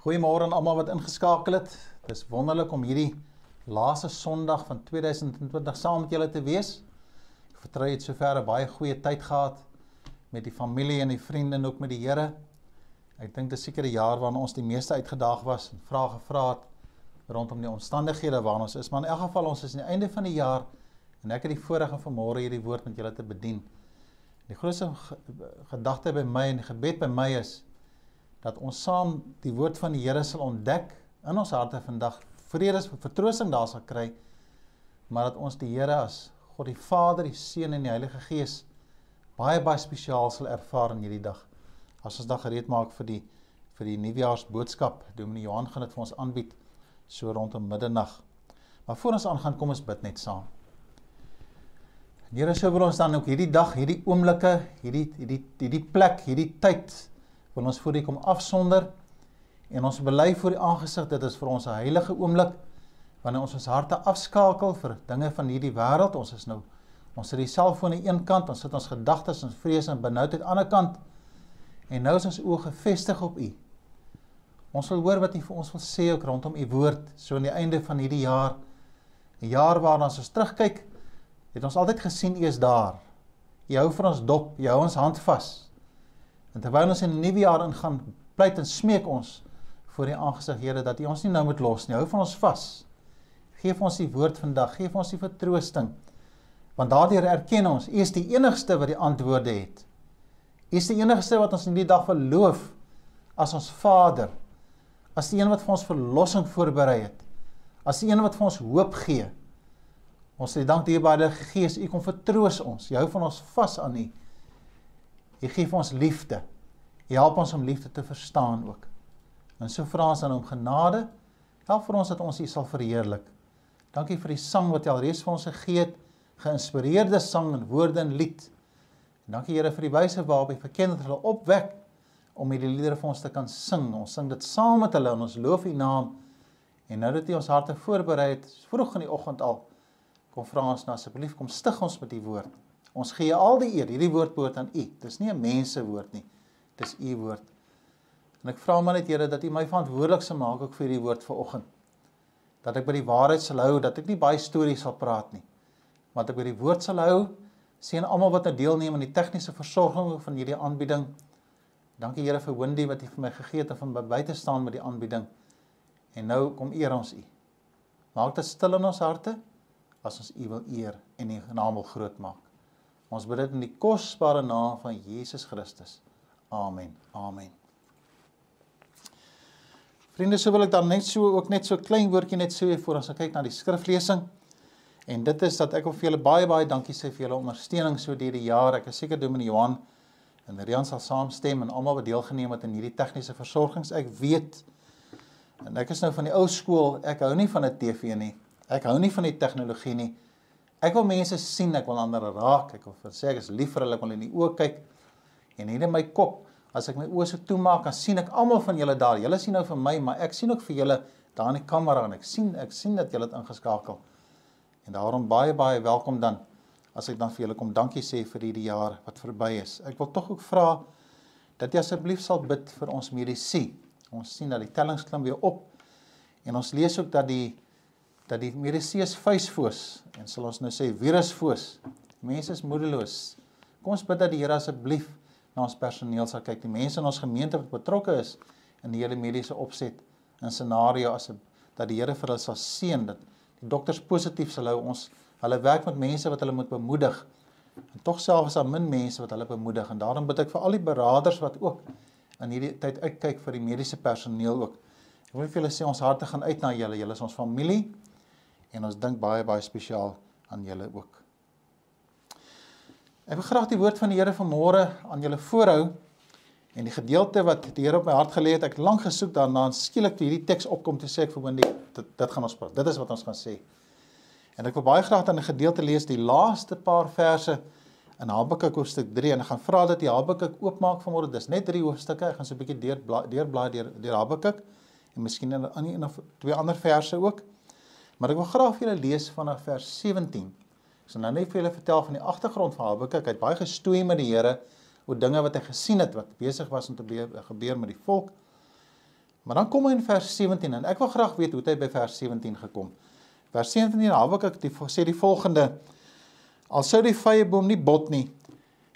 Goeiemôre aan almal wat ingeskakel het. Dit is wonderlik om hierdie laaste Sondag van 2020 saam met julle te wees. Ek vertrou het sover 'n baie goeie tyd gehad met die familie en die vriende en ook met die Here. Ek dink dit is seker 'n jaar waarin ons die meeste uitgedaag was en vrae gevra het rondom die omstandighede waarin ons is, maar in elk geval ons is aan die einde van die jaar en ek het die voorreg om vanmôre hierdie woord met julle te bedien. Die grootste gedagte by my en gebed by my is dat ons saam die woord van die Here sal ontdek in ons harte vandag vrede en vertroosting daar sal kry maar dat ons die Here as God die Vader, die Seun en die Heilige Gees baie baie spesiaal sal ervaar in hierdie dag. As ons dan gereed maak vir die vir die nuwejaarsboodskap, Dominee Johan gaan dit vir ons aanbied so rondom middernag. Maar voor ons aangaan, kom ons bid net saam. Here, sou wil ons dan ook hierdie dag, hierdie oomblikke, hierdie hierdie hierdie plek, hierdie tyd wil ons voor U kom afsonder en ons bely voor U aangesig dit is vir ons 'n heilige oomblik wanneer ons ons harte afskakel vir dinge van hierdie wêreld ons is nou ons sit die selfoon aan een kant ons sit ons gedagtes en vrese en benoudheid aan die ander kant en nou is ons oë gefestig op U. Ons wil hoor wat U vir ons wil sê ook rondom U woord so aan die einde van hierdie jaar 'n jaar waarna ons terugkyk het ons altyd gesien U is daar. U hou vir ons dop U hou ons hand vas En terwyl ons in 'n nuwe jaar ingaan, pleit en smeek ons voor die aangesig Here dat U ons nie nou moet los nie. Hou van ons vas. Geef ons die woord vandag, geef ons die vertroosting. Want daardeur erken ons U is die enigste wat die antwoorde het. U is die enigste wat ons in die dag verloof as ons Vader. As die een wat vir ons verlossing voorberei het. As die een wat vir ons hoop gee. Ons sê dank dierbare Heilige Gees, U kom vertroos ons. Jy hou van ons vas aan U. Hy gee vir ons liefde. Hy help ons om liefde te verstaan ook. En so vra ons aan hom genade. Help vir ons dat ons U sal verheerlik. Dankie vir die sang wat jy alreeds vir ons gegee het, geïnspireerde sang en woorde en lied. En dankie Here vir die wyse waarop jy verken dat hulle opwek om hierdie liedere vir ons te kan sing. Ons sing dit saam met hulle en ons loof U naam. En nou dat U ons harte voorberei het, vroeg in die oggend al, kom vra ons nou asseblief kom stig ons met U woord. Ons gee al die eer. Hierdie woord behoort aan U. Dis nie 'n mense woord nie. Dis U woord. En ek vra maar net Here dat U my verantwoordelik sal maak ook vir hierdie woord vanoggend. Dat ek by die waarheid sal hou, dat ek nie baie stories sal praat nie. Maar dat ek by die woord sal hou. Seën almal wat nou deelneem aan die tegniese versorging van hierdie aanbieding. Dankie Here vir Wendy wat U vir my gegee het om by te staan met die aanbieding. En nou kom eer ons U. Maak dit stil in ons harte as ons U wil eer en U naam wil groot maak. Ons bid dit in die kosbare naam van Jesus Christus. Amen. Amen. Vriende, so wil ek dan net so ook net so klein woordjie net sê voor ons kyk na die skriflesing. En dit is dat ek wil vir julle baie baie dankie sê vir julle ondersteuning so deur die jaar. Ek is seker Dominee Johan en Rian sal saamstem en almal wat deelgeneem het aan hierdie tegniese versorgings. Ek weet en ek is nou van die ou skool. Ek hou nie van 'n TV nie. Ek hou nie van die tegnologie nie. Ek wil mense sien, ek wil ander raak, ek wil sê ek is lief vir hulle, ek wil in die oë kyk. En hier in my kop, as ek my oë so toemaak, dan sien ek almal van julle daar. Julle sien nou vir my, maar ek sien ook vir julle daar in die kamera en ek sien ek sien dat julle het ingeskakel. En daarom baie baie welkom dan as ek dan vir julle kom dankie sê vir hierdie jaar wat verby is. Ek wil tog ook vra dat jy asseblief sal bid vir ons medisy. Ons sien dat die tellings klim weer op. En ons lees ook dat die dat die Mediseus vuisfoos en sal ons nou sê virusfoos. Mense is moedeloos. Kom ons bid dat die Here asseblief na ons personeel sal kyk, die mense in ons gemeente wat betrokke is in die hele mediese opset en scenario as dat die Here vir hulle sal seën dat die dokters positief sal hou ons hulle werk met mense wat hulle moet bemoedig. En tog selfs daar min mense wat hulle bemoedig en daarom bid ek vir al die beraders wat ook in hierdie tyd uitkyk vir die mediese personeel ook. Ek wil vir julle sê ons harte gaan uit na julle. Julle is ons familie en ons dink baie baie spesiaal aan julle ook. Ek wil graag die woord van die Here vanmôre aan julle voorhou en die gedeelte wat die Here op my hart gelê het, ek lank gesoek daarna en skielik toe hierdie teks opkom te sê ek Wendy dit, dit gaan ons praat. Dit is wat ons gaan sê. En ek wil baie graag dan 'n gedeelte lees die laaste paar verse in Habakuk hoofstuk 3 en ek gaan vra dat jy Habakuk oopmaak vanmôre. Dis net drie hoofstukke. Ek gaan so 'n bietjie deur deur blaai deur deur Habakuk en miskien in 'n of twee ander verse ook. Maar ek wil graag vir julle lees vanaf vers 17. Ek sal nou net vir julle vertel van die agtergrond van Habakuk. Hy het baie gestoei met die Here oor dinge wat hy gesien het wat besig was om te gebeur met die volk. Maar dan kom hy in vers 17 en ek wil graag weet hoe het hy by vers 17 gekom. Vers 17 in Habakuk die sê die volgende: Al sou die vyeboom nie bot nie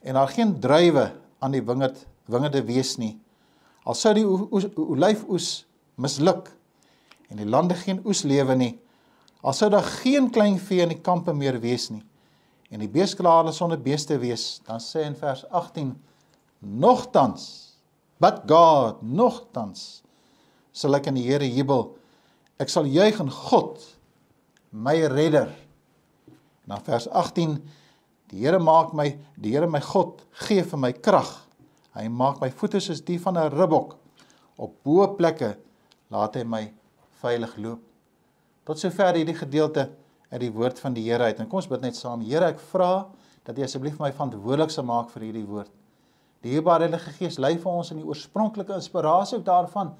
en daar geen druiwe aan die wingerd wingerde wees nie. Al sou die olyfoes misluk en die lande geen oes lewe nie. Al sou daar geen klein vee in die kampe meer wees nie en die beesklare sonder beeste wees, dan sê in vers 18: Nogtans, but God, nogtans sal ek in die Here jubel. Ek sal juig in God, my redder. Na vers 18 Die Here maak my, die Here my God gee vir my krag. Hy maak my voete soos die van 'n ribbok. Op bo plekke laat hy my veilig loop. Tot sover hierdie gedeelte uit die woord van die Here uit. En kom ons bid net saam. Here, ek vra dat U asseblief my verantwoordelik sal maak vir hierdie woord. Die Heilige Heilige Gees lei vir ons in die oorspronklike inspirasie ook daarvan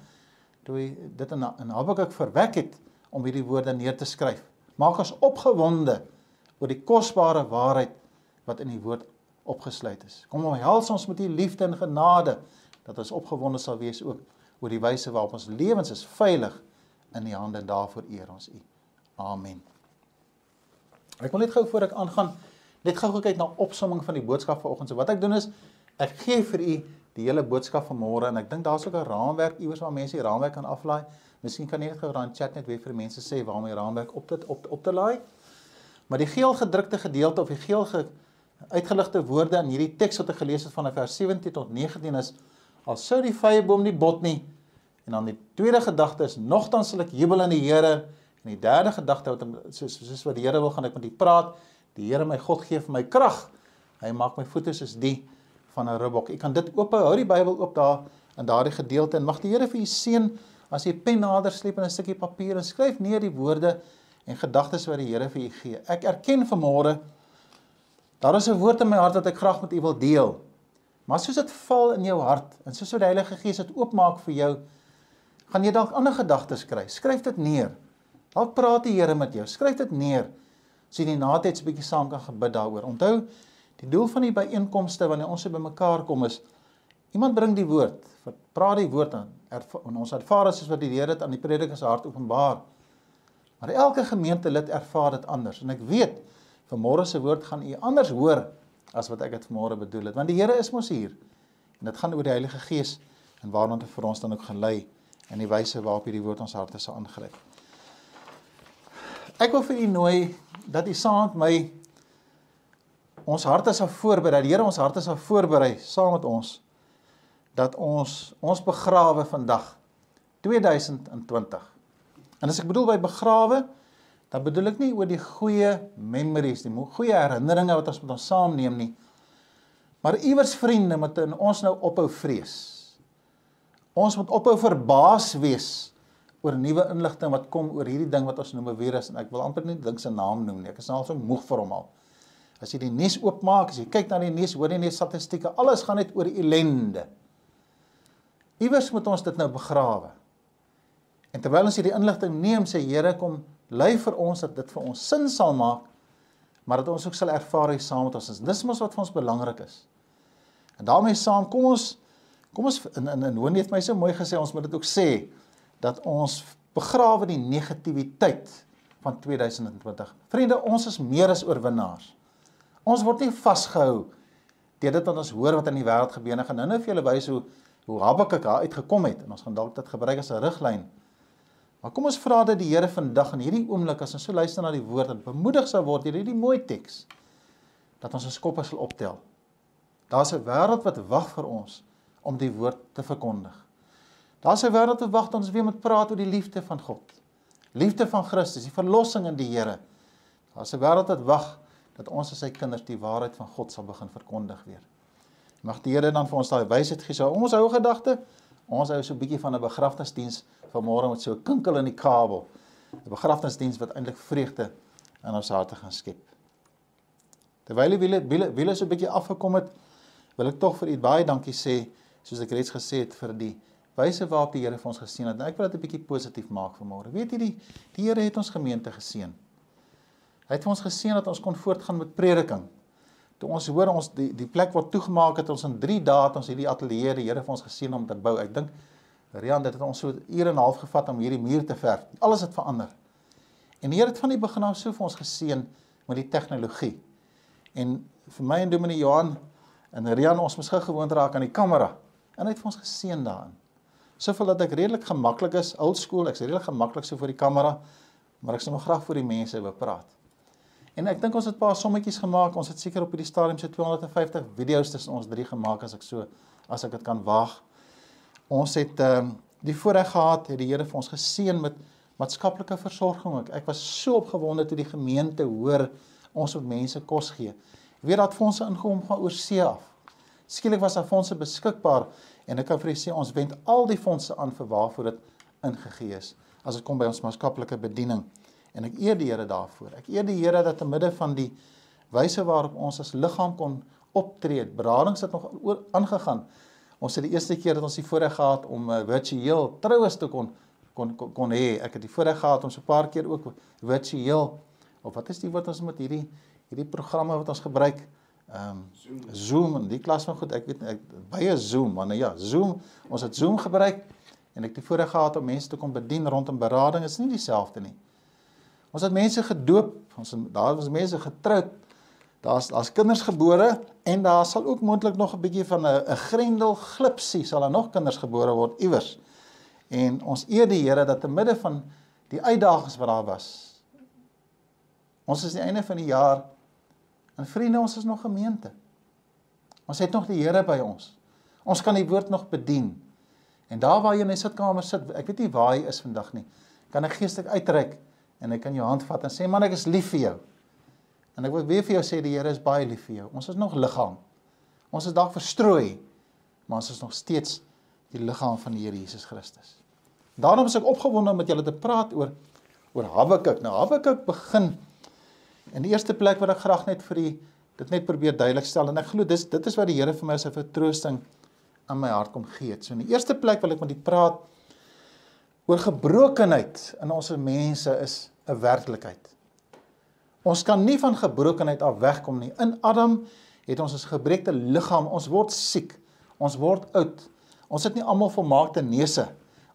toe hy dit in in Habakuk verwek het om hierdie woorde neer te skryf. Maak ons opgewonde oor die kosbare waarheid wat in die woord opgesluit is. Kom omhels ons met u liefde en genade dat ons opgewonde sal wees ook oor die wyse waarop ons lewens is veilig in die hande daarvoor eer ons u. Amen. Ek wil net gou voor ek aangaan net gou kyk na opsomming van die boodskap vanoggend. So wat ek doen is ek gee vir u die hele boodskap van môre en ek dink daar's ook 'n raamwerk iewers waar mense die raamwerk kan aflaai. Miskien kan jy net gou daar in chat net weer vir mense sê waarom die raamwerk op dit op op te laai. Maar die geel gedrukte gedeelte of die geel ge, uitgeligte woorde in hierdie teks wat ek gelees het van vers 17 tot 19 is al sou die vyeboom nie bot nie en dan die tweede gedagte is nogtans sal ek jubel in die Here en die derde gedagte wat soos soos wat die Here wil gaan ek met u praat die Here my God gee vir my krag hy maak my voete soos die van 'n ribbok. U kan dit oop hou die Bybel oop daar in daardie gedeelte en mag die Here vir u seën as jy pen nader sleep en 'n stukkie papier en skryf neer die woorde en gedagtes wat die Here vir u gee. Ek erken vanmôre daar is 'n woord in my hart wat ek graag met u wil deel. Maar soos dit val in jou hart en soos wat die Heilige Gees dit oopmaak vir jou, gaan jy dalk ander gedagtes kry. Skryf dit neer. Dalk praat die Here met jou. Skryf dit neer. So jy na tyd 'n bietjie saam kan gebid daaroor. Onthou, Die doel van die byeenkomste wanneer ons by mekaar kom is iemand bring die woord, praat die woord aan en ons ervaar as wat die Here dit aan die prediker se hart openbaar. Maar elke gemeente lid ervaar dit anders en ek weet vanmôre se woord gaan u anders hoor as wat ek dit vanmôre bedoel het want die Here is mos hier en dit gaan oor die Heilige Gees en waarna dit vir ons dan ook gelei en die wyse waarop hierdie woord ons harte sal aangryp. Ek wil vir u nooi dat u saam met my ons harte sal voorberei, die Here ons harte sal voorberei saam met ons dat ons ons begrawe vandag 2020. En as ek bedoel by begrawe, dan bedoel ek nie oor die goeie memories, die goeie herinneringe wat ons met ons saamneem nie. Maar iewers vriende moet in ons nou ophou vrees. Ons moet ophou verbaas wees oor nuwe inligting wat kom oor hierdie ding wat ons noem 'n virus en ek wil amper nie dink se naam noem nie. Ek is nou al so moeg vir hom al. As jy die nuus oopmaak, as jy kyk na die nuus, hoor jy net statistieke, alles gaan net oor ellende. Iewers moet ons dit nou begrawe. En terwyl ons hierdie inligting neem, sê Here kom lei vir ons dat dit vir ons sin sal maak, maar dat ons ook sal ervaar hy saam met ons. Dis mos wat vir ons belangrik is. En daarmee saam kom ons kom ons in in in Honie het my so mooi gesê ons moet dit ook sê dat ons begrawe die negativiteit van 2020. Vriende, ons is meer as oorwinnaars. Ons word nie vasgehou deur dit wat ons hoor wat in die wêreld gebeur nie. Gaan nou-nou vir julle wys hoe hoe Habakuk daar uitgekom het en ons gaan dalk dit gebruik as 'n riglyn. Maar kom ons vra dat die Here vandag in hierdie oomblik as ons so luister na die woord en bemoedig sal word deur hierdie mooi teks dat ons ons koppe sal optel. Daar's 'n wêreld wat wag vir ons om die woord te verkondig. Daar's 'n wêreld wat wag dat ons weer moet praat oor die liefde van God. Liefde van Christus, die verlossing in die Here. Daar's 'n wêreld wat wag dat ons as sy kinders die waarheid van God sal begin verkondig weer. Mag die Here dan vir ons daai wysheid gee. So ons hou gedagte, ons hou so 'n bietjie van 'n begrafnisdiens vanmôre met so 'n kinkel in die kabel. 'n Begrafnisdiens wat eintlik vreugde in ons harte gaan skep. Terwyl die wiele wiele wiele so 'n bietjie afgekom het, wil ek tog vir u baie dankie sê, soos ek reeds gesê het vir die wyse waarop die Here vir ons geseën het. Nou ek wil dit 'n bietjie positief maak vanmôre. Weet jy die die Here het ons gemeente geseën. Hy het vir ons geseën dat ons kon voortgaan met prediking. Toe ons hoor ons die die plek word toegemaak het ons in 3 dae het ons hierdie ateljee die Here vir ons geseën om te bou. Ek dink Rian, dit het ons so ure en 'n half gevat om hierdie muur te verf. Alles het verander. En die Here het van die begin af so vir ons geseën met die tegnologie. En vir my en Dominee Johan en Rian ons moes gou gewoond raak aan die kamera. En hy het vir ons geseën daarin. Soveel dat ek redelik gemaklik is, old school, ek's redelik gemaklik so voor die kamera, maar ek sou nog graag voor die mense wou praat. En ek dink ons het 'n paar sommetjies gemaak. Ons het seker op hierdie stadium so 250 video's tussen ons drie gemaak as ek so as ek dit kan waag. Ons het ehm um, die voorreg gehad het die Here vir ons geseën met maatskaplike versorging ook. Ek was so opgewonde toe die gemeente hoor ons moet mense kos gee. Ek weet dat fondse ingekom gaan oor see af. Skielik was daar fondse beskikbaar en ek kan vir julle sê ons wend al die fondse aan vir waarvoor dit ingegee is as dit kom by ons maatskaplike bediening en ek eer die Here daarvoor. Ek eer die Here dat te midde van die wyse waarop ons as liggaam kon optree, beradings het nog oor aangegaan. Ons het die eerste keer dat ons die voorreg gehad om uh, virtueel troues te kon kon kon, kon hê. Ek het die voorreg gehad om so 'n paar keer ook virtueel of wat is die wat ons met hierdie hierdie programme wat ons gebruik ehm um, Zoom. En die klas van goed ek weet ek baie Zoom maar nou ja Zoom ons het Zoom gebruik en ek het die voorreg gehad om mense te kon bedien rondom berading is nie dieselfde nie. Ons het mense gedoop, ons daar was mense getroud. Daar's daar's kinders gebore en daar sal ook moontlik nog 'n bietjie van 'n 'n grendel glipsie sal daar nog kinders gebore word iewers. En ons eer die Here dat te midde van die uitdagings wat daar was. Ons is die einde van die jaar en vriende, ons is nog gemeente. Ons het nog die Here by ons. Ons kan die woord nog bedien. En daar waar jy in die sitkamer sit, ek weet nie waar jy is vandag nie, kan ek geestelik uitreik en hy kan jou hand vat en sê man ek is lief vir jou. En ek wil weer vir jou sê die Here is baie lief vir jou. Ons is nog liggaam. Ons is dalk verstrooi, maar ons is nog steeds die liggaam van die Here Jesus Christus. Daarom is ek opgewonde om met julle te praat oor oor Habakuk. Nou Habakuk begin in die eerste plek wat ek graag net vir die dit net probeer duidelik stel en ek glo dis dit is wat die Here vir my as 'n vertroosting aan my hart kom gee. So in die eerste plek wil ek met u praat oor gebrokenheid in ons mense is 'n werklikheid. Ons kan nie van gebrokenheid af wegkom nie. In Adam het ons 'n gebreekte liggaam. Ons word siek. Ons word oud. Ons het nie almal volmaakte neuse.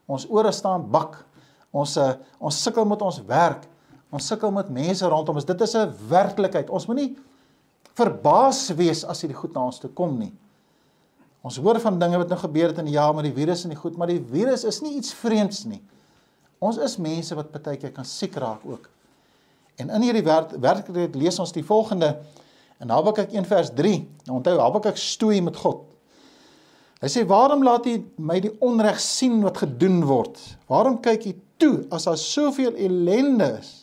Ons ore staan bak. Ons uh, ons sukkel met ons werk. Ons sukkel met mense rondom ons. Dit is 'n werklikheid. Ons moenie verbaas wees as hierdie goed na ons toe kom nie. Ons hoor van dinge wat nou gebeur het in die jaar met die virus en die goed, maar die virus is nie iets vreemds nie. Ons is mense wat baie keer kan siek raak ook. En in hierdie werklikheid lees ons die volgende in Habakuk 1 vers 3. Nou onthou Habakuk stoei met God. Hy sê: "Waarom laat U my die onreg sien wat gedoen word? Waarom kyk U toe as daar soveel ellende is?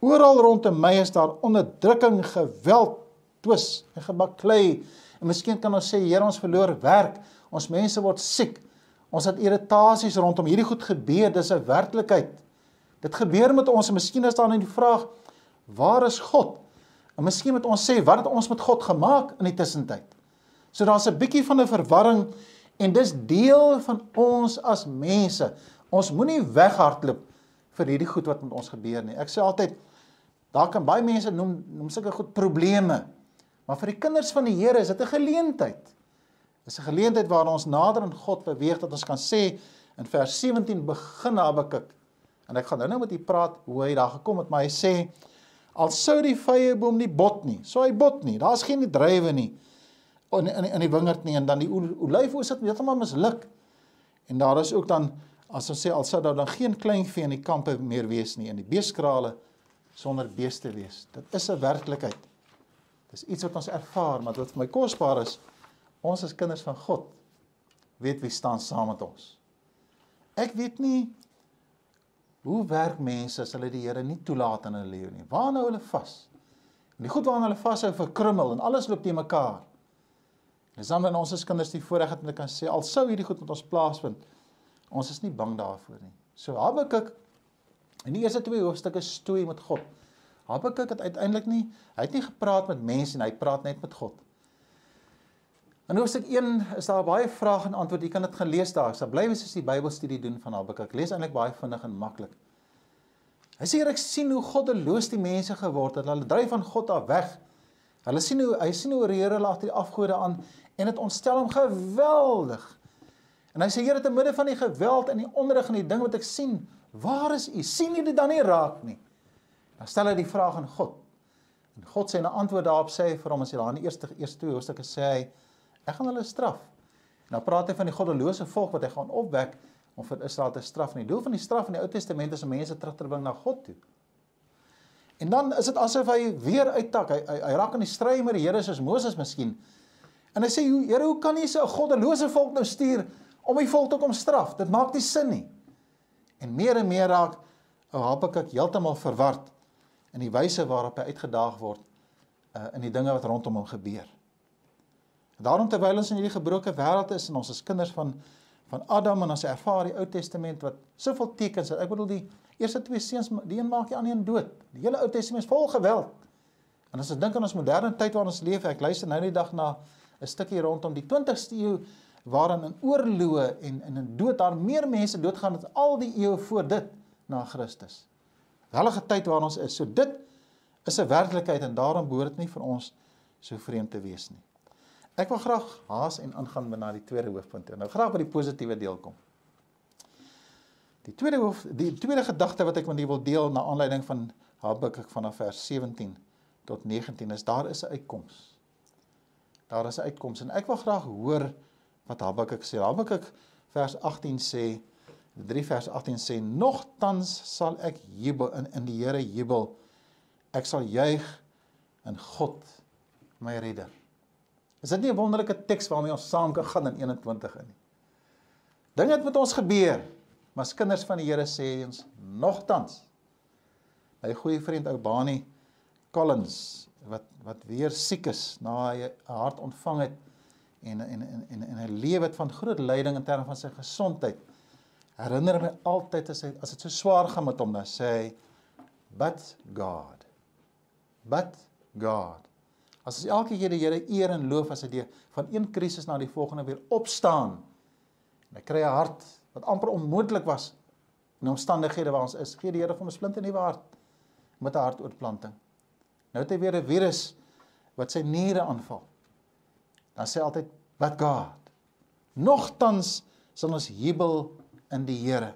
Oral rondom my is daar onderdrukking, geweld, twis en gebaklei." En miskien kan ons sê, Here, ons verloor werk. Ons mense word siek. Ons het irritasies rondom hierdie goed gebeur. Dis 'n werklikheid. Dit gebeur met ons en miskien is daar nou die vraag, waar is God? En miskien moet ons sê, wat het ons met God gemaak in die tussentyd? So daar's 'n bietjie van 'n verwarring en dis deel van ons as mense. Ons moenie weghardloop vir hierdie goed wat met ons gebeur nie. Ek sê altyd daar kan baie mense noem noem sulke goed probleme. Maar vir die kinders van die Here is dit 'n geleentheid. Dis 'n geleentheid waar ons nader aan God beweeg dat ons kan sê in vers 17 begin Habakuk. En ek gaan nou nou met u praat hoe hy daar gekom het, maar hy sê al sou die vrye boom nie bot nie, sou hy bot nie. Daar's geen drywe nie in in in die wingerd nie en dan die olyfoes het heeltemal misluk. En daar is ook dan as ons sê al sou daar dan geen klein vee in die kampe meer wees nie en die beeskrale sonder beeste wees. Dit is 'n werklikheid. Dis iets wat ons ervaar, maar wat vir my kosbaar is, ons as kinders van God weet wie staan saam met ons. Ek weet nie hoe werk mense as hulle die Here nie toelaat in hulle lewe nie. Waar nou hulle vas? En die goed waaraan hulle vashou verkrummel en alles loop te mekaar. Dis dan wanneer ons as kinders die voorreg het om te kan sê al sou hierdie goed met ons plaasvind, ons is nie bang daarvoor nie. So Habakuk in die eerste twee hoofstukke stoei met God. Habakuk het uiteindelik nie, hy het nie gepraat met mense nie, hy praat net met God. In hoofstuk 1 is daar baie vrae en antwoorde. Jy kan dit gaan lees daar. So bly wees as jy die Bybelstudie doen van Habakuk. Lees eintlik baie vinnig en maklik. Hy sê ek sien hoe goddeloos die mense geword het. Hulle dryf van God af weg. Hulle sien hoe hy sien hoe reëre hulle agter die afgode aan en dit ontstel hom geweldig. En hy sê Here te midde van die geweld en die onderrig en die ding wat ek sien, waar is U? sien U dit dan nie raak nie? Dan stel hy die vraag aan God. En God sê 'n antwoord daarop sê hy vir hom as hy daar in die eerste eerste hoofstukke sê hy ek gaan hulle straf. En dan praat hy van die goddelose volk wat hy gaan opwek om vir Israel te straf. En die doel van die straf in die Ou Testament is om mense terug te bring na God toe. En dan is dit asof hy weer uittak. Hy hy, hy raak in die stryd met die Here soos Moses miskien. En hy sê, "Here, hoe kan U so 'n goddelose volk nou stuur om die volk te kom straf? Dit maak nie sin nie." En meer en meer raak ou Habakuk heeltemal verward in die wyse waarop hy uitgedaag word uh, in die dinge wat rondom hom gebeur. Daarom terwyl ons in hierdie gebroke wêreld is en ons is kinders van van Adam en ons ervaar die Ou Testament wat soveel tekens het. Ek bedoel die eerste twee seuns, die een maak die ander een dood. Die hele Ou Testament is vol geweld. En as ons dink aan ons moderne tyd waarin ons leef, ek luister nou die dag na 'n stukkie rondom die 20ste eeu waarin in oorloë en in dood daar meer mense doodgaan as al die eeue voor dit na Christus. Wellige tyd waarin ons is. So dit is 'n werklikheid en daarom behoort dit nie vir ons so vreemd te wees nie. Ek wil graag haas en aangaan na die tweede hoofpunt. Nou graag by die positiewe deel kom. Die tweede hoof die tweede gedagte wat ek met julle wil deel na aanleiding van Habakuk vanaf vers 17 tot 19 is daar is 'n uitkoms. Daar is 'n uitkoms en ek wil graag hoor wat Habakuk sê. Habakuk vers 18 sê 3 vers 18 sê nogtans sal ek jubel in in die Here jubel. Ek sal juig in God my redder. Is dit nie 'n wonderlike teks waarmee ons saam kan gaan in 21 in nie? Dinge het met ons gebeur, maar as kinders van die Here sê ons nogtans. My goeie vriend ou Bani Collins wat wat weer siek is na hy 'n hart ontvang het en en en en, en 'n lewe het van groot lyding in terme van sy gesondheid. Herinner my altyd as hy as dit so swaar gaan met hom dan sê hy but God. But God. As ons elke keer die Here eer en loof as hy deur van een krisis na die volgende weer opstaan. En hy kry 'n hart wat amper onmoontlik was in omstandighede waar ons is. Gee die Here vir ons splinte nuwe hart met 'n hartoortplanting. Nou het hy weer 'n virus wat sy niere aanval. Dan sê altyd wat God. Nogtans sal ons jubel in die Here.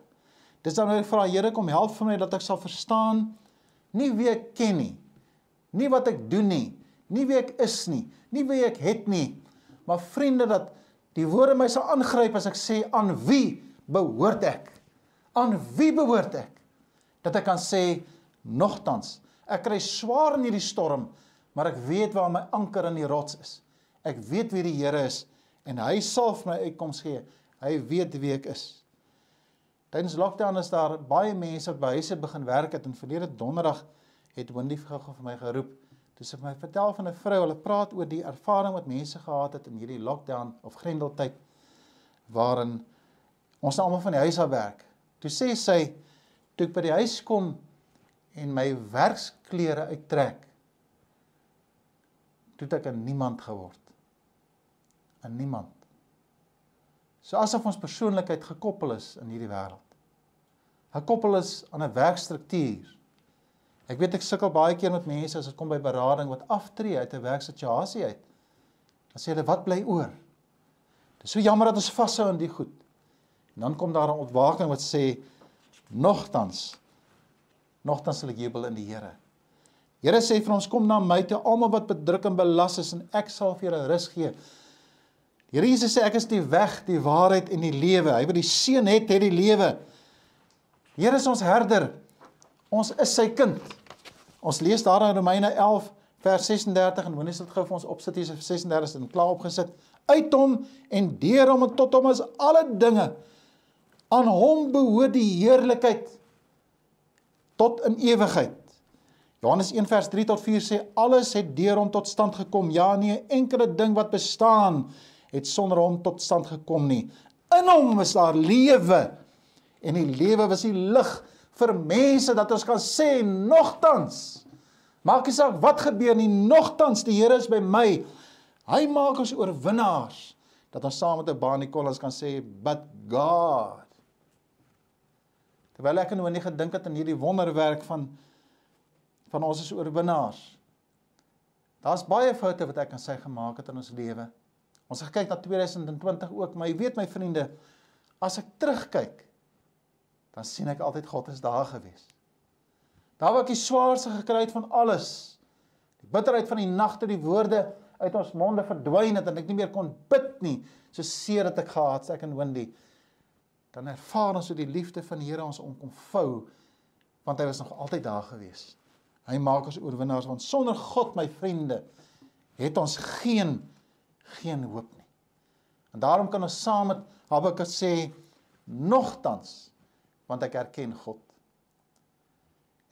Dis dan nou ek vra Here kom help vir my dat ek sal verstaan nie wie ek ken nie. Nie wat ek doen nie nie wie ek is nie, nie wie ek het nie, maar vriende dat die woorde my sal aangryp as ek sê aan wie behoort ek? Aan wie behoort ek? Dat ek kan sê nogtans, ek kry swaar in hierdie storm, maar ek weet waar my anker in die rots is. Ek weet wie die Here is en hy sal vir my uitkoms gee. Hy weet wie ek is. Tydens lockdown is daar baie mense wat by huise begin werk het en verlede donderdag het Wendy vir my geroep Dis ek my vertel van 'n vrou, hulle praat oor die ervaring wat mense gehad het in hierdie lockdown of grendeltyd waarin ons almal van die huis af werk. Toe sê sy toe ek by die huis kom en my werksklere uittrek, toe het ek 'n niemand geword. 'n Niemand. So asof ons persoonlikheid gekoppel is in hierdie wêreld. Gekoppel is aan 'n werkstruktuur Ek weet ek sukkel baie keer met mense as dit kom by berading wat aftree uit 'n werksituasie uit. Dan sê hulle wat bly oor? Dit is so jammer dat ons vashou aan die goed. En dan kom daar 'n ontwaking wat sê nogtans nogtans sal ek jubel in die Here. Here sê vir ons kom na my toe almal wat bedruk en belas is en ek sal vir julle rus gee. Die Here Jesus sê ek is die weg, die waarheid en die lewe. Hy wat die seun het, het die lewe. Here is ons herder. Ons is sy kind. Ons lees daar in Romeine 11 vers 36 en is dit gou vir ons opsit hier 36 en klaar opgesit. Uit hom en deur hom en tot hom is alle dinge. Aan hom behoort die heerlikheid tot in ewigheid. Johannes 1 vers 3 tot 4 sê alles het deur hom tot stand gekom. Ja nee, enkele ding wat bestaan het sonder hom tot stand gekom nie. In hom is daar lewe. En die lewe was die lig vir mense dat ons kan sê nogtans maak nie saak wat gebeur nie nogtans die Here is by my. Hy maak ons oorwinnaars dat ons saam met 'n Bani Collins kan sê but God. Terwyl ek nou nie gedink het aan hierdie wonderwerk van van ons is oorwinnaars daar's baie foute wat ek en sy gemaak het in ons lewe ons het gekyk na 2020 ook maar jy weet my vriende as ek terugkyk, dan sien ek altyd God is daar gewees. Daar waar ek die swaarste gekry het van alles, die bitterheid van die nagte, die woorde uit ons monde verdwyn het en ek nie meer kon bid nie, so seer het ek gehad, sê ek en Wendy, dan ervaar ons hoe die liefde van die Here ons om kom vou, want hy was nog altyd daar gewees. Hy maak ons oorwinnaars want sonder God, my vriende, het ons geen geen hoop nie. En daarom kan ons saam met Habakuk sê nogtans want ek erken God.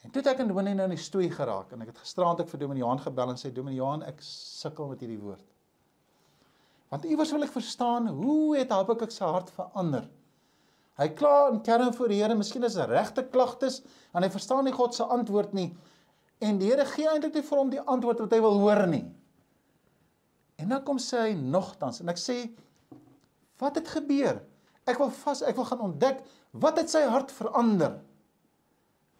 En toe het ek in Dominee nou in die stoei geraak en ek het gisteraand ek vir Dominee Johan gebel en sê Dominee Johan ek sukkel met hierdie woord. Want iewers wil ek verstaan hoe het Habakuk se hart verander? Hy kla in kern voor die Here, miskien is dit regte klagtes en hy verstaan nie God se antwoord nie. En die Here gee eintlik nie vir hom die antwoord wat hy wil hoor nie. En dan kom sê hy nogtans en ek sê wat het gebeur? Ek wil vas ek wil gaan ontdek wat het sy hart verander?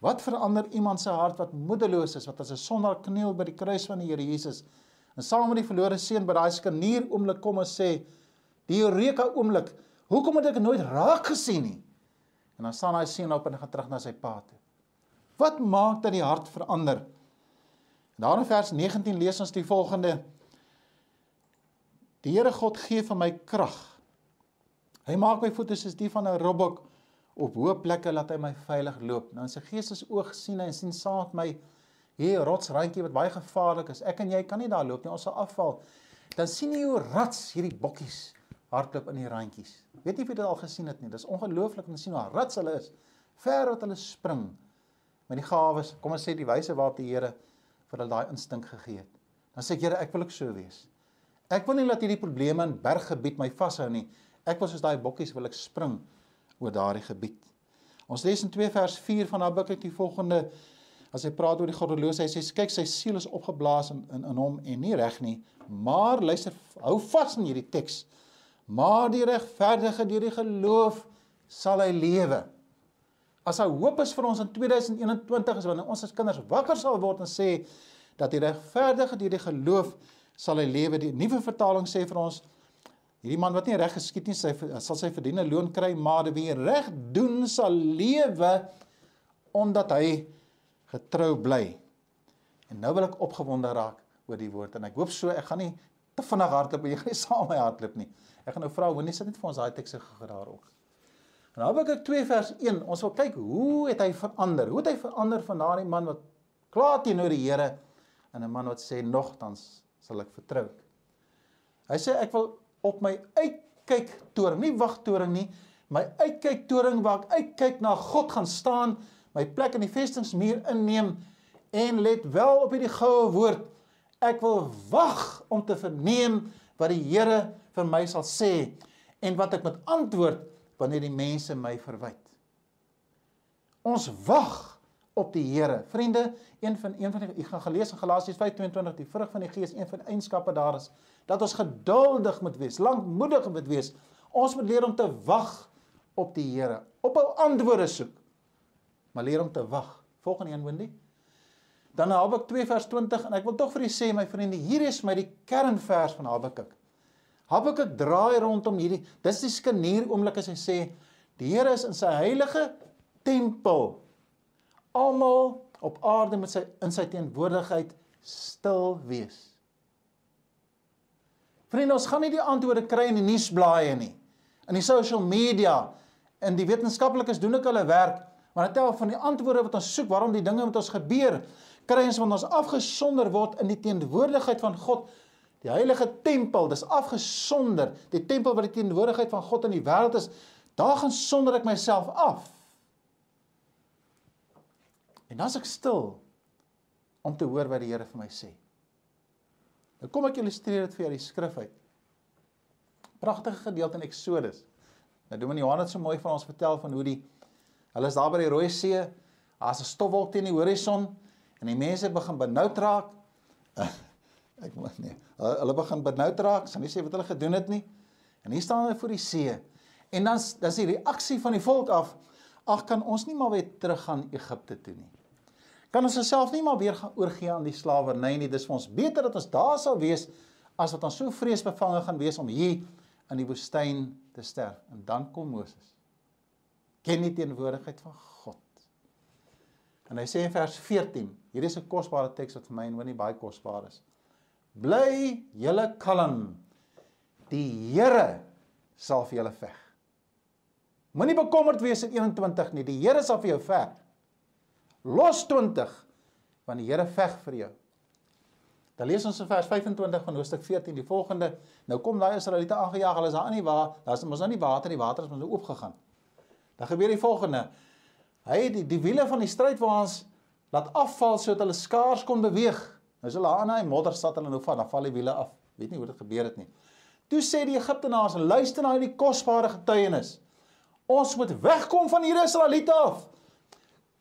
Wat verander iemand se hart wat moedeloos is, wat as 'n sondaar kniel by die kruis van die Here Jesus en saam met die verlore seun by daai skanier oomblik kom en sê die eureka oomblik, hoekom het ek nooit raak gesien nie? En dan staan hy seun op en gaan terug na sy pa toe. Wat maak dat die hart verander? Daar in vers 19 lees ons die volgende: Die Here God gee vir my krag. Hy maak my voete soos die van 'n robbok op hoë plekke laat hy my veilig loop. Nou in sy gees is oog sien hy en sien saam met my hier rotsrandjie wat baie gevaarlik is. Ek en jy kan nie daar loop nie, ons sal afval. Dan sien jy hoe rats hierdie bokkies hardloop in die randjies. Weet jy of jy dit al gesien het nie? Dis ongelooflik om te sien hoe rats hulle is. Ver wat hulle spring met die gawes. Kom ons sê die wyse waarop die Here vir hulle daai instink gegee het. Dan sê ek Here, ek wil ook so wees. Ek wil nie laat hierdie probleme in berggebied my vashou nie. Ek wil soos daai bokkies wil ek spring oor daardie gebied. Ons lees in 2 vers 4 van Habakuk die volgende as hy praat oor die goddeloos hy sê kyk sy siel is opgeblaas in in, in hom en nie reg nie maar luister hou vas in hierdie teks maar die regverdige deur die geloof sal hy lewe as hy hoop is vir ons in 2021 is wanneer ons as kinders wakker sal word en sê dat die regverdige deur die geloof sal hy lewe die nuwe vertaling sê vir ons Hierdie man wat nie reg geskied nie, sy sal sy verdiende loon kry, maar wie reg doen sal lewe omdat hy getrou bly. En nou wil ek opgewonde raak oor die woord en ek hoop so ek gaan nie te vinnig hardloop en jy gaan nie saam met my hardloop nie. Ek gaan nou vra, wanneer sit net vir ons daai teks geraar ook. En ek 2 vers 1, ons wil kyk hoe het hy verander? Hoe het hy verander van daardie man wat klaar teenoor die Here en 'n man wat sê nogtans sal ek vertrou. Hy sê ek wil op my uitkyk toring, nie wagtoring nie, my uitkyk toring waar ek uitkyk na God gaan staan, my plek in die vestingsmuur inneem en let wel op hierdie goue woord. Ek wil wag om te verneem wat die Here vir my sal sê en wat ek met antwoord wanneer die mense my verwyd. Ons wag op die Here. Vriende, een van een van die ek gaan gelees in Galasiërs 5:22 die vrug van die Gees, een van die eienskappe daar is dat ons geduldig moet wees, lankmoedig moet wees. Ons moet leer om te wag op die Here, op hul antwoorde soek. Maar leer om te wag. Volgende een Wendy. Dan Habakuk 2 vers 20 en ek wil tog vir julle sê my vriende, hier is my die kernvers van Habakuk. Habakuk draai rondom hierdie dis die skanier oomblik as hy sê die Here is in sy heilige tempel. Almal op aarde met sy in sy teenwoordigheid stil wees. Vriende, ons gaan nie die antwoorde kry in die nuusblaaie nie. In die social media en die wetenskaplikes doen ook hulle werk, maar dit tel van die antwoorde wat ons soek, waarom die dinge met ons gebeur, kry ons wanneer ons afgesonder word in die teenwoordigheid van God. Die heilige tempel, dis afgesonder. Die tempel waar die teenwoordigheid van God in die wêreld is, daar gaan sonder ek myself af. En dan as ek stil om te hoor wat die Here vir my sê. Nou kom ek illustreer dit vir julle die skrif uit. Pragtige gedeelte in Eksodus. Nou doen meneer Johannes so mooi van ons vertel van hoe die hulle is daar by die Rooi See, daar's 'n stofwolk teen die horison en die mense begin benoud raak. ek moet nee, hulle begin benoud raak, sal nie sê wat hulle gedoen het nie. En hier staan hulle voor die see. En dan dan is die reaksie van die volk af, ag kan ons nie maar weer terug gaan Egipte toe nie kan ons osself nie maar weer gaan oorgee aan die slawerny nie. Dis vir ons beter dat ons daar sal wees as wat ons so vreesbevange gaan wees om hier in die woestyn te sterf. En dan kom Moses. ken die teenwoordigheid van God. En hy sê in vers 14, hier is 'n kosbare teks wat vir my en Winnie baie kosbaar is. Bly julle kalm. Die Here sal vir julle veg. Moenie bekommerd wees in 21 nie. Die Here sal vir jou veg. Los 20 want die Here veg vir jou. Dan lees ons in vers 25 van hoofstuk 14 die volgende. Nou kom daai Israeliete aangejaag, hulle is daar in die wa, daar's mos nou nie water, die water is mos nou oopgegaan. Dan gebeur die volgende. Hy het die, die wiele van die stryd waar ons laat afval sodat hulle skaars kon beweeg. Nou is hulle aan hy modder sat hulle nou van, dan val die wiele af. Weet nie hoe dit gebeur het nie. Toe sê die Egiptenaars, luister na hierdie kosbare getuienis. Ons moet wegkom van hierdie Israeliete af.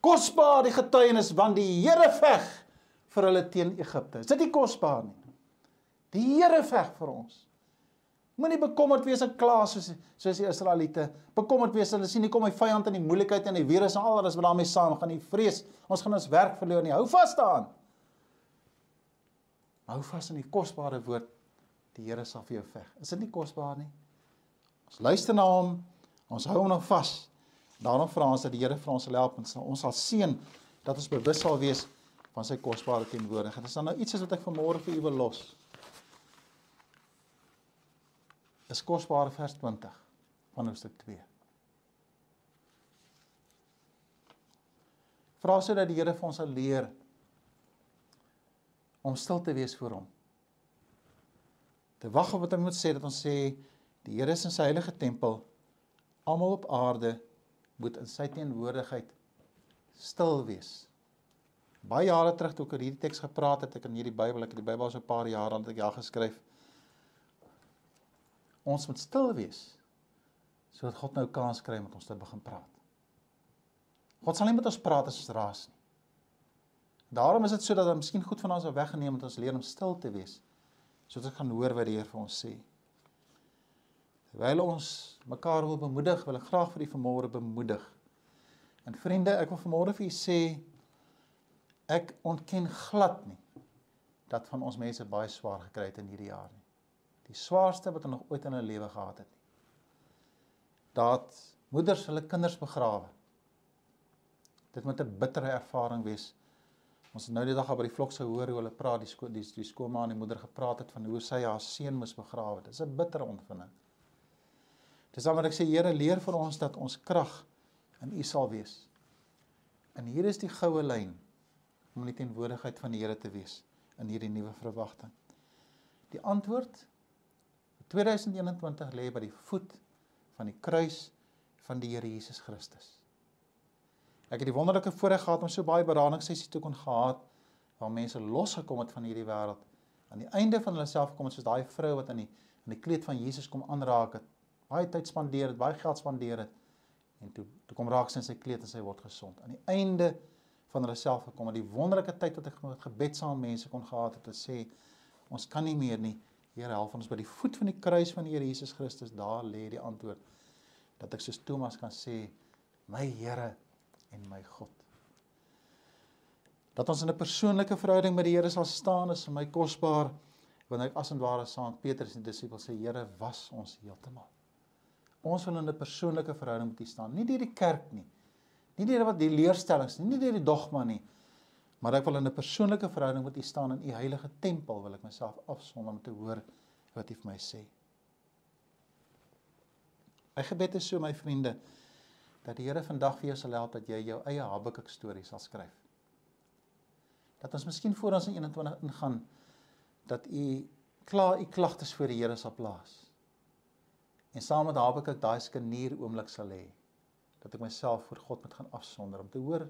Kosbaar die getuienis want die Here veg vir hulle teen Egipte. Is dit nie kosbaar nie? Die Here veg vir ons. Moenie bekommerd wees en kla soos soos die Israeliete. Bekommerd wees hulle sien nie kom my vyand in die moeilikheid en die virus en alles wat daarmee saam gaan nie. Vrees, ons gaan ons werk verloor nie. Hou vas daaraan. Hou vas in die kosbare woord. Die Here sal vir jou veg. Is dit nie kosbaar nie? Ons luister na hom. Ons hou hom nog vas. Daarom vra ons dat die Here vir ons sal help en sal ons sal seën dat ons bewus sal wees van sy kosbare teenwoordigheid. Dis dan nou iets wat ek vanmôre vir u wil los is kosbare vers 20 van hoofstuk 2. Vra sodat die Here vir ons sal leer om stil te wees voor hom. Te wag op wat hy moet sê dat ons sê die Here is in sy heilige tempel. Almal op aarde moet in sy teenwoordigheid stil wees. Baie jare terug toe ek oor hierdie teks gepraat het, ek in hierdie Bybel, ek het die Bybel so 'n paar jaar aan het ek ja geskryf ons moet stil wees sodat God nou kans kry om met ons te begin praat. God sal nie met ons praat as ons raas nie. Daarom is dit sodat dan miskien goed van ons af weggeneem het ons leer om stil te wees sodat ons kan hoor wat die Here vir ons sê. Terwyl ons mekaar wil bemoedig, wil ek graag vir u vanmôre bemoedig. En vriende, ek wil vanmôre vir u sê ek ontken glad nie dat van ons mense baie swaar gekry het in hierdie jaar nie die swaarste wat hulle nog ooit in hulle lewe gehad het nie. Dat moeders hulle kinders begrawe. Dit moet 'n bittere ervaring wees. Ons het nou die dag op by die vlog se hoor hoe hulle praat die die, die skoolma en die moeder gepraat het van hoe sy haar seun moes begrawe. Dit is 'n bittere ondervinding. Dis dan wat ek sê Here leer vir ons dat ons krag in U sal wees. En hier is die goue lyn om in die teenwoordigheid van die Here te wees in hierdie nuwe verwagting. Die antwoord 2021 lê by die voet van die kruis van die Here Jesus Christus. Ek het die wonderlike voorreg gehad om so baie beraadingssessies te kon gehad waar mense losgekom het van hierdie wêreld aan die einde van hulle self gekom het soos daai vrou wat aan die aan die kleed van Jesus kom aanraak het, baie tyd spandeer het, baie geld spandeer het en toe toe kom raak sy in sy kleed en sy word gesond. Aan die einde van hulle self gekom het die wonderlike tyd wat ek met gebed saam mense kon gehad het om te sê ons kan nie meer nie Here help ons by die voet van die kruis van die Here Jesus Christus, daar lê die antwoord dat ek soos Thomas kan sê, my Here en my God. Dat ons in 'n persoonlike verhouding met die Here sal staan is vir my kosbaar wanneer ek as en ware saam Petrus en disippels sê Here was ons heeltemal. Ons wil in 'n persoonlike verhouding met U staan, nie deur die kerk nie. Nie deur wat die leerstellings nie, nie deur die dogma nie, Maar ek wil in 'n persoonlike verhouding met U staan in U heilige tempel, wil ek myself afsonder om te hoor wat U vir my sê. My gebed is so my vriende dat die Here vandag vir jou sal help dat jy jou eie Habakuk storie sal skryf. Dat ons miskien voor ons in 21 ingaan dat u klaar u klagtes voor die Here sal plaas. En saam met Habakuk daai skenier oomblik sal hê dat ek myself voor God moet gaan afsonder om te hoor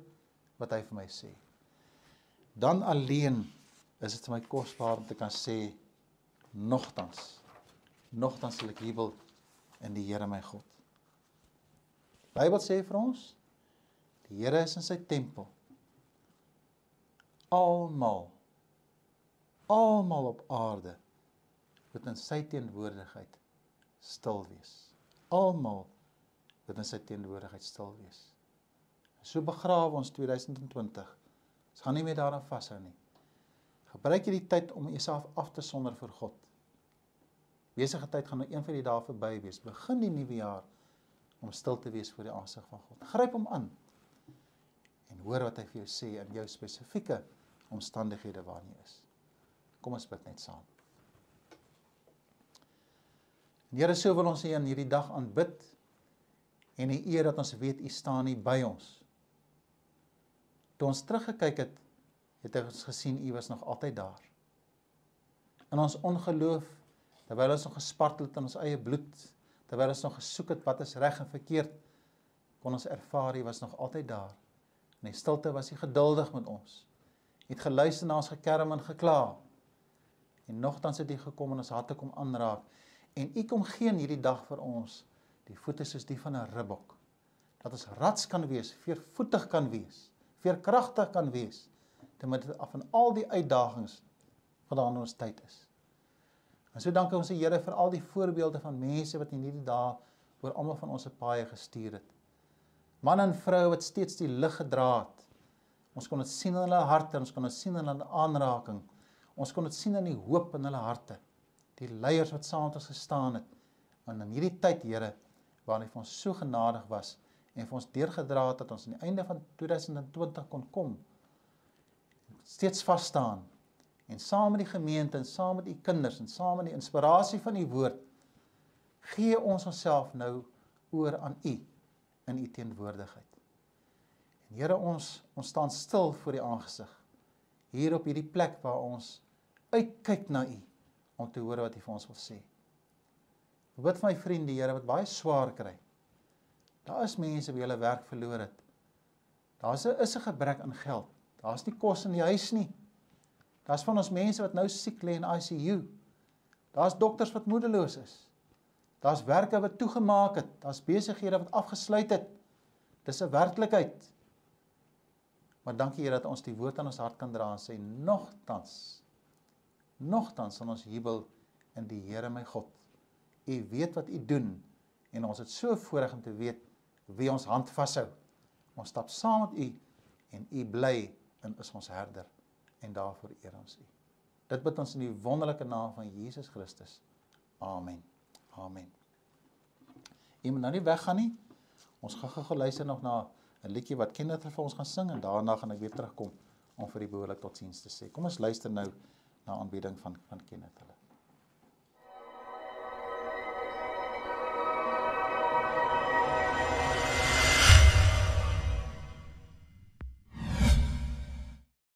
wat hy vir my sê dan alleen is dit vir my kosbaar om te kan sê nogtans nogtans sal ek jubel in die Here my God. Bybel sê vir ons die Here is in sy tempel. Almal almal op aarde moet in sy teenwoordigheid stil wees. Almal moet in sy teenwoordigheid stil wees. So begrawe ons 2020 Ons gaan nie meer daaraan vashou nie. Gebruik hierdie tyd om jouself af te sonder vir God. Besige tyd gaan nou een van die dae verby wees. Begin die nuwe jaar om stil te wees voor die aansig van God. Gryp hom aan. En hoor wat hy vir jou sê in jou spesifieke omstandighede waarin jy is. Kom ons bid net saam. En Here, so wil ons U in hierdie dag aanbid en U eer dat ons weet U staan nie by ons. Toe ons teruggekyk het, het ons gesien U was nog altyd daar. In ons ongeloof, terwyl ons nog gespartel het in ons eie bloed, terwyl ons nog gesoek het wat is reg en verkeerd, kon ons ervaar U was nog altyd daar. In die stilte was U geduldig met ons. U het geluister na ons gekerm en gekla. En nogtans het U gekom en ons harte kom aanraak En U kom gee in hierdie dag vir ons die voete soos die van 'n ribbok. Dat ons rats kan wees, veervoetig kan wees, veerkragtig kan wees te midde van al die uitdagings wat daar in ons tyd is. En so dankie ons Here vir al die voorbeelde van mense wat in hierdie dae oor almal van ons se paaie gestuur het. Man en vrou wat steeds die lig gedra het. Ons kon dit sien in hulle harte, ons kon dit sien in hulle aanraking. Ons kon dit sien in die hoop in hulle harte die leiers wat saam met ons gestaan het. Want in hierdie tyd, Here, waarin U vir ons so genadig was en vir ons deurgedra het dat ons aan die einde van 2020 kon kom, steeds vas staan en saam met die gemeente en saam met u kinders en saam met die inspirasie van u woord gee ons onsself nou oor aan u in u teenwoordigheid. En Here ons ons staan stil voor die aangesig hier op hierdie plek waar ons uitkyk na u om te hoor wat hy vir ons wil sê. Wat my vriende, Here, wat baie swaar kry. Daar is mense wie hulle werk verloor het. Daar's 'n is 'n gebrek aan geld. Daar's nie kos in die huis nie. Daar's van ons mense wat nou siek lê in ICU. Daar's dokters wat moedeloos is. Daar's werke wat toegemaak het. Daar's besighede wat afgesluit het. Dis 'n werklikheid. Maar dankie Here dat ons die woord aan ons hart kan dra en sê nogtans Nogtans sal ons jubel in die Here my God. U weet wat u doen en ons het so voorreg om te weet wie ons hand vashou. Ons stap saam met u en u bly in is ons herder en daarvoor eer ons u. Dit bid ons in die wonderlike naam van Jesus Christus. Amen. Amen. Jy moet nou nie weggaan nie. Ons gaan gou luister nog na 'n liedjie wat Kenneth vir ons gaan sing en daarna gaan ek weer terugkom om vir die behoorlik totsiens te sê. Kom ons luister nou na aanbieding van van Kenneth hulle.